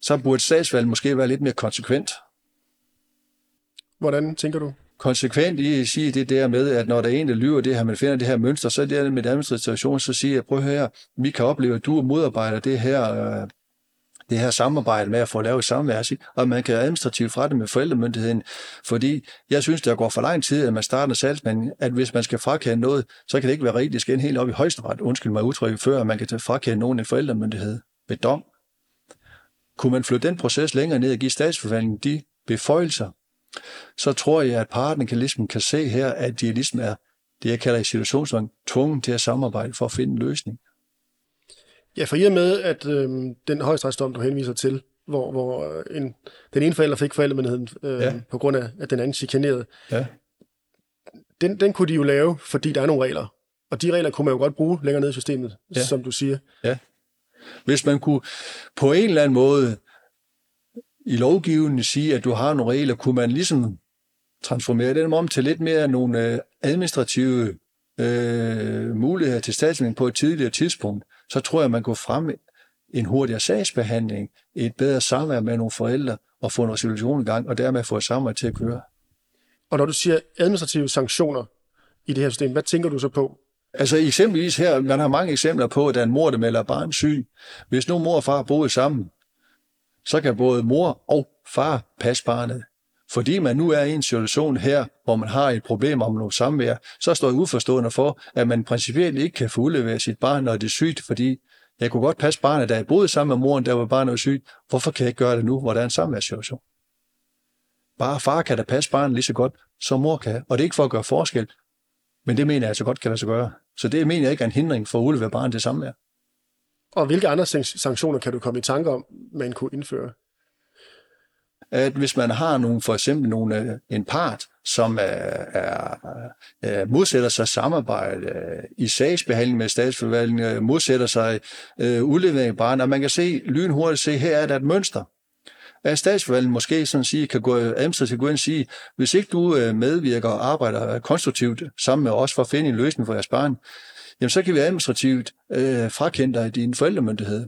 så burde statsvalget måske være lidt mere konsekvent. Hvordan tænker du? Konsekvent i at sige det der med, at når der er en, der lyver det her, man finder det her mønster, så er det med administration, så siger jeg, prøv her, vi kan opleve, at du modarbejder det her, øh, det her samarbejde med at få lavet samvær, og man kan administrativt fra det med forældremyndigheden, fordi jeg synes, der går for lang tid, at man starter salgsmanden, at hvis man skal frakende noget, så kan det ikke være rigtigt, det skal ind helt op i højesteret, undskyld mig udtrykket, før man kan frakende nogen en forældremyndighed ved dom. Kunne man flytte den proces længere ned og give statsforvaltningen de beføjelser, så tror jeg, at parterne kan, ligesom kan se her, at de ligesom er, det jeg kalder i situationsvang, tvunget til at samarbejde for at finde en løsning. Ja, for i og med, at øh, den højstrætsdom, du henviser til, hvor, hvor øh, en, den ene forælder fik forældremyndigheden øh, Ja. ja. på grund af, at den anden chikanerede, Ja. den, den kunne de jo lave, fordi der er nogle regler. Og de regler kunne man jo godt bruge længere ned i systemet, Ja. ja. som du siger. Hvis man kunne på en eller anden måde i lovgivningen sige, at du har nogle regler, kunne man ligesom transformere dem om til lidt mere nogle øh, administrative øh, muligheder til statsministeren på et tidligere tidspunkt, så tror jeg, man kunne frem en hurtigere sagsbehandling, et bedre samvær med nogle forældre og få en resolution i gang, og dermed få et samvær til at køre. Og når du siger administrative sanktioner i det her system, hvad tænker du så på? Altså eksempelvis her, man har mange eksempler på, at der er en mor, der melder barn syg. Hvis nu mor og far boede sammen, så kan både mor og far passe barnet. Fordi man nu er i en situation her, hvor man har et problem om noget samvær, så står jeg uforstående for, at man principielt ikke kan få udleveret sit barn, når det er sygt, fordi jeg kunne godt passe barnet, da jeg boede sammen med moren, der var barnet var sygt. Hvorfor kan jeg ikke gøre det nu, hvor der er en samværssituation? Bare far kan da passe barnet lige så godt, som mor kan. Og det er ikke for at gøre forskel, men det mener jeg altså godt kan lade sig gøre. Så det mener jeg ikke er en hindring for at udlevere barnet til samvær. Og hvilke andre sanktioner kan du komme i tanke om, man kunne indføre? at hvis man har nogle, for eksempel nogle, øh, en part, som er, er, er, modsætter sig samarbejde øh, i sagsbehandling med statsforvaltningen, modsætter sig øh, udlevering af barn, og man kan se lynhurtigt se, her er der et mønster. At statsforvaltningen måske sådan sige, kan gå administrativt gå ind og sige, hvis ikke du medvirker og arbejder konstruktivt sammen med os for at finde en løsning for jeres barn, jamen så kan vi administrativt øh, frakende dig din forældremyndighed.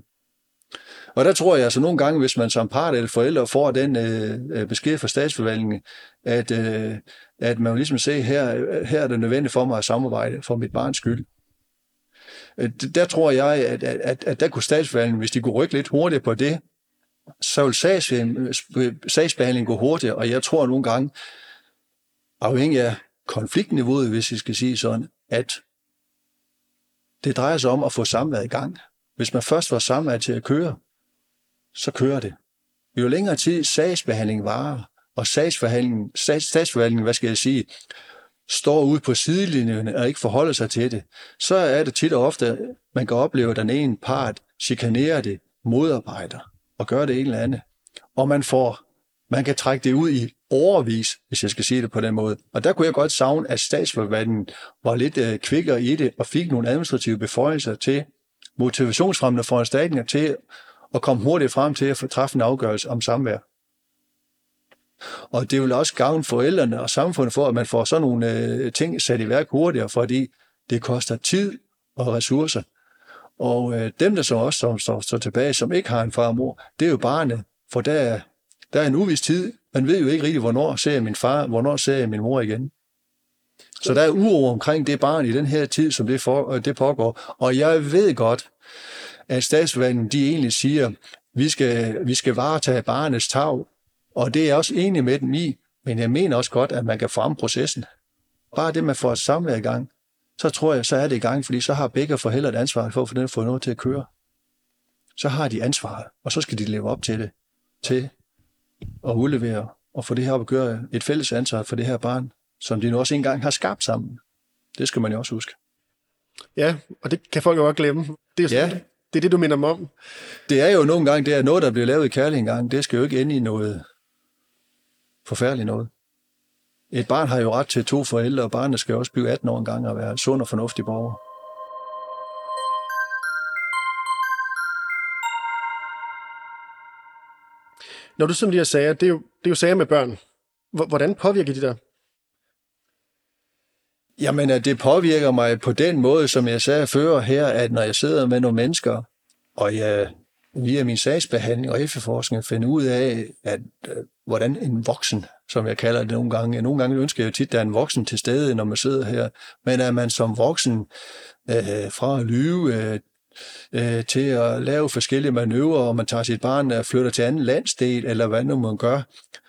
Og der tror jeg altså nogle gange, hvis man som part eller forældre får den øh, øh besked fra statsforvaltningen, at, øh, at man ligesom ser, her, her er det nødvendigt for mig at samarbejde for mit barns skyld. Øh, der tror jeg, at, at, at, at der kunne statsforvaltningen, hvis de kunne rykke lidt hurtigt på det, så vil sags, øh, sagsbehandlingen gå hurtigere, og jeg tror nogle gange, afhængig af konfliktniveauet, hvis vi skal sige sådan, at det drejer sig om at få samværet i gang. Hvis man først får samværet til at køre, så kører det. Jo længere tid sagsbehandling varer, og sagsforhandlingen, sags, sagsforhandlingen, hvad skal jeg sige, står ude på sidelinjen og ikke forholder sig til det, så er det tit og ofte, man kan opleve, at den ene part chikanerer det, modarbejder og gør det en eller andet. og man får man kan trække det ud i overvis, hvis jeg skal sige det på den måde. Og der kunne jeg godt savne, at statsforvaltningen var lidt øh, kvikkere i det, og fik nogle administrative beføjelser til motivationsfremmende foranstaltninger til at komme hurtigt frem til at få træffe en afgørelse om samvær. Og det vil også gavne forældrene og samfundet for, at man får sådan nogle øh, ting sat i værk hurtigere, fordi det koster tid og ressourcer. Og øh, dem, der så også som står, står tilbage, som ikke har en far og mor, det er jo barnet, for der, der er en uvis tid. Man ved jo ikke rigtig, hvornår ser jeg min far, hvornår ser jeg min mor igen. Så der er uro omkring det barn i den her tid, som det, for, øh, det pågår. Og jeg ved godt, at statsforvaltningen de egentlig siger, vi skal, vi skal varetage barnets tag, og det er jeg også enig med dem i, men jeg mener også godt, at man kan fremme processen. Bare det, man får et samvær i gang, så tror jeg, så er det i gang, fordi så har begge forældre et ansvar for at få den få noget til at køre. Så har de ansvaret, og så skal de leve op til det, til at udlevere og få det her op at gøre et fælles ansvar for det her barn, som de nu også engang har skabt sammen. Det skal man jo også huske. Ja, og det kan folk jo godt glemme. Det er, ja. det, er det, du minder mig om. Det er jo nogle gange, det er noget, der bliver lavet i kærlighed engang. Det skal jo ikke ende i noget forfærdeligt noget. Et barn har jo ret til to forældre, og barnet skal også blive 18 år en gang og være sund og fornuftig borger. Når du som lige sager, det er, jo, det er jo sager med børn. Hvordan påvirker de dig? Jamen, at det påvirker mig på den måde, som jeg sagde før her, at når jeg sidder med nogle mennesker, og jeg via min sagsbehandling og efterforskning finder ud af, at øh, hvordan en voksen, som jeg kalder det nogle gange, nogle gange ønsker jeg jo tit, at der er en voksen til stede, når man sidder her, men at man som voksen øh, fra at lyve øh, øh, til at lave forskellige manøvrer, og man tager sit barn og flytter til anden landsdel, eller hvad nu man gør,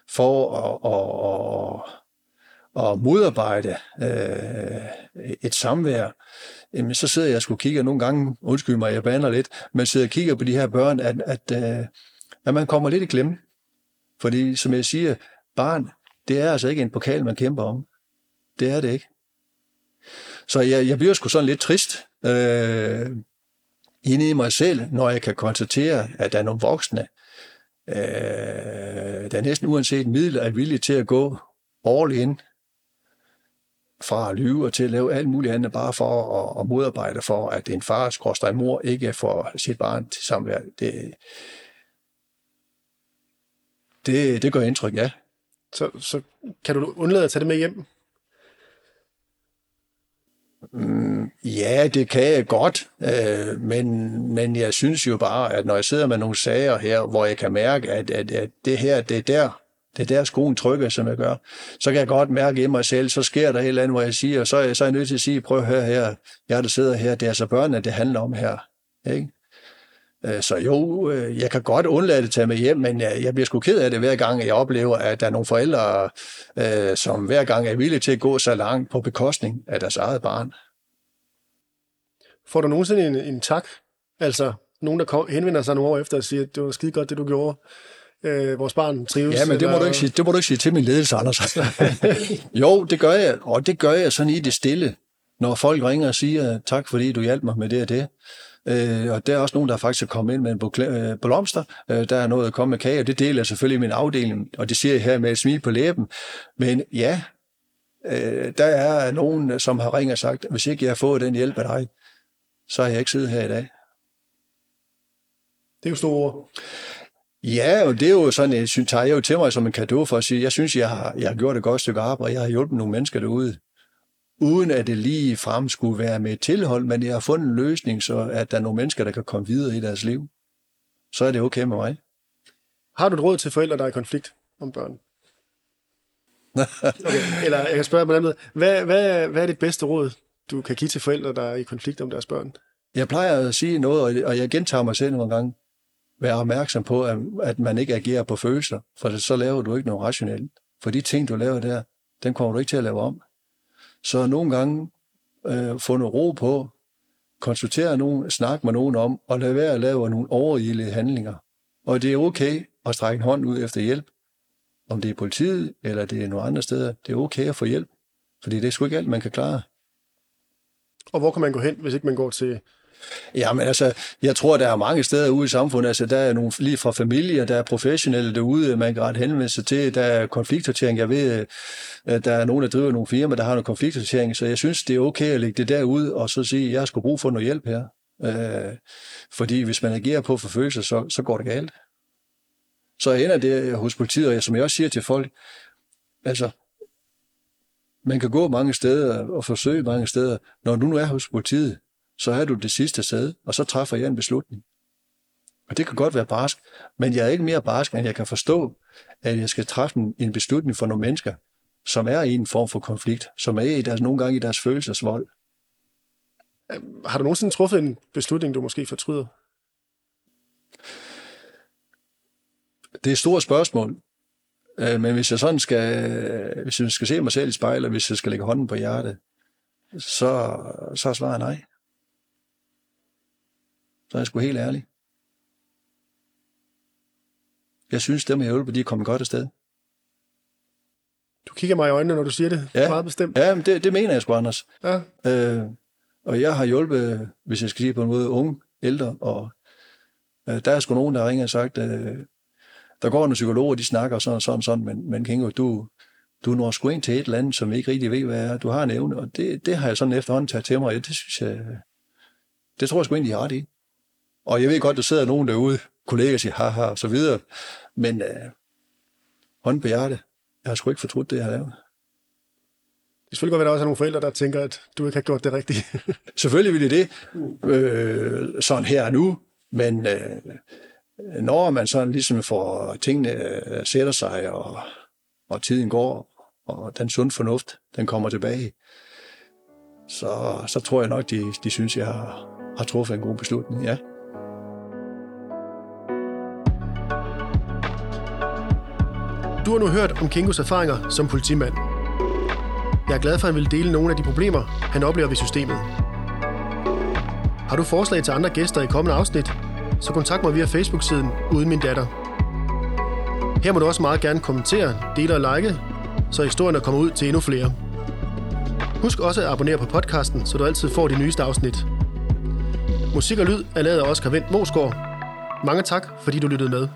for at, at, at, at modarbejde øh, et samvær, jamen, så sidder jeg og skulle kigge, nogle gange, undskyld mig, jeg bander lidt, men sidder og kigger på de her børn, at, at, øh, at man kommer lidt i klemme. Fordi, som jeg siger, barn, det er altså ikke en pokal, man kæmper om. Det er det ikke. Så jeg, jeg bliver sgu sådan lidt trist øh, inde i mig selv, når jeg kan konstatere, at der er nogle voksne, øh, der næsten uanset middel er villige til at gå all in fra at lyve og til at lave alt muligt andet, bare for at, at modarbejde for, at en far, skråstrej mor, ikke får sit barn til samvær. Det, det, det gør indtryk, ja. Så, så kan du undlade at tage det med hjem? Mm, ja, det kan jeg godt, øh, men, men jeg synes jo bare, at når jeg sidder med nogle sager her, hvor jeg kan mærke, at, at, at det her, det er der, det er der skoen trykker, som jeg gør. Så kan jeg godt mærke i mig selv, så sker der et eller andet, hvor jeg siger, så er, så er jeg nødt til at sige, prøv at høre her, jeg der sidder her, det er altså børnene, det handler om her. Ikke? Øh, så jo, øh, jeg kan godt undlade det at tage med hjem, men jeg bliver sgu ked af det hver gang, jeg oplever, at der er nogle forældre, øh, som hver gang er villige til at gå så langt på bekostning af deres eget barn. Får du nogensinde en, en tak? Altså nogen, der henvender sig nogle år efter og siger, at det var skide godt, det du gjorde øh, vores barn trives. Ja, men det må, du ikke sige, det må du ikke sige til min ledelse, Anders. jo, det gør jeg, og det gør jeg sådan i det stille, når folk ringer og siger, tak fordi du hjalp mig med det og det. Øh, og der er også nogen, der faktisk er kommet ind med en bukle, øh, blomster. Øh, der er noget at komme med kage, og det deler jeg selvfølgelig i min afdeling, og det siger jeg her med et smil på læben. Men ja, øh, der er nogen, som har ringet og sagt, hvis ikke jeg har fået den hjælp af dig, så har jeg ikke siddet her i dag. Det er jo store Ja, og det er jo sådan, jeg synes, tager jeg jo til mig som en kado for at sige, jeg synes, jeg har, jeg har gjort et godt stykke arbejde, jeg har hjulpet nogle mennesker derude, uden at det lige frem skulle være med et tilhold, men jeg har fundet en løsning, så at der er nogle mennesker, der kan komme videre i deres liv. Så er det okay med mig. Har du et råd til forældre, der er i konflikt om børn? okay. Eller jeg kan spørge på den måde. Hvad, hvad, hvad er det bedste råd, du kan give til forældre, der er i konflikt om deres børn? Jeg plejer at sige noget, og jeg gentager mig selv nogle gange være opmærksom på, at, man ikke agerer på følelser, for så laver du ikke noget rationelt. For de ting, du laver der, den kommer du ikke til at lave om. Så nogle gange øh, få noget ro på, konsultere nogen, snakke med nogen om, og lade være at lave nogle overilede handlinger. Og det er okay at strække en hånd ud efter hjælp. Om det er politiet, eller det er nogle andre steder, det er okay at få hjælp. Fordi det er sgu ikke alt, man kan klare. Og hvor kan man gå hen, hvis ikke man går til Jamen altså, jeg tror, der er mange steder ude i samfundet. Altså, der er nogle lige fra familier, der er professionelle derude, man kan ret henvende sig til. Der er konflikthåndtering. Jeg ved, der er nogen, der driver nogle firmaer, der har noget konflikthåndtering. Så jeg synes, det er okay at lægge det derud og så sige, jeg skulle brug for noget hjælp her. Øh, fordi hvis man agerer på forfølelse, så, så går det galt. Så ender det hos politiet, og som jeg også siger til folk, altså, man kan gå mange steder og forsøge mange steder. Når du nu er hos politiet, så er du det sidste sted, og så træffer jeg en beslutning. Og det kan godt være barsk, men jeg er ikke mere barsk, end jeg kan forstå, at jeg skal træffe en beslutning for nogle mennesker, som er i en form for konflikt, som er i deres, nogle gange i deres følelsesvold. Har du nogensinde truffet en beslutning, du måske fortryder? Det er et stort spørgsmål. Øh, men hvis jeg sådan skal, hvis jeg skal se mig selv i spejlet, hvis jeg skal lægge hånden på hjertet, så, så er svaret nej. Så er jeg sgu helt ærlig. Jeg synes, dem jeg hjælper, de er kommet godt afsted. Du kigger mig i øjnene, når du siger det. Ja, Meget bestemt. Ja, men det, det mener jeg sgu, Anders. Ja. Øh, og jeg har hjulpet, hvis jeg skal sige på en måde, unge, ældre, og øh, der er sgu nogen, der har ringet og sagt, øh, der går nogle psykologer, de snakker sådan og sådan, sådan men, men Kingo, du, du når sgu ind til et eller andet, som ikke rigtig ved, hvad er. Du har en evne, og det, det har jeg sådan efterhånden taget til mig, og det synes jeg, det tror jeg sgu egentlig, de har det i. Og jeg ved godt, der sidder nogen derude, kollegaer siger haha og så videre, men øh, hånden på hjertet, jeg har sgu ikke fortrudt det, jeg har lavet. Det selvfølgelig godt være, der også er nogle forældre, der tænker, at du ikke har gjort det rigtigt. Selvfølgelig vil det øh, sådan her og nu, men øh, når man sådan ligesom får tingene øh, sætter sig, og, og tiden går, og den sund fornuft, den kommer tilbage, så, så tror jeg nok, de, de synes, jeg har, har truffet en god beslutning, ja. Du har nu hørt om Kingos erfaringer som politimand. Jeg er glad for, at han vil dele nogle af de problemer, han oplever ved systemet. Har du forslag til andre gæster i kommende afsnit, så kontakt mig via Facebook-siden Uden Min Datter. Her må du også meget gerne kommentere, dele og like, så historien kommer ud til endnu flere. Husk også at abonnere på podcasten, så du altid får de nyeste afsnit. Musik og lyd er lavet af Oscar Vendt Mosgaard. Mange tak, fordi du lyttede med.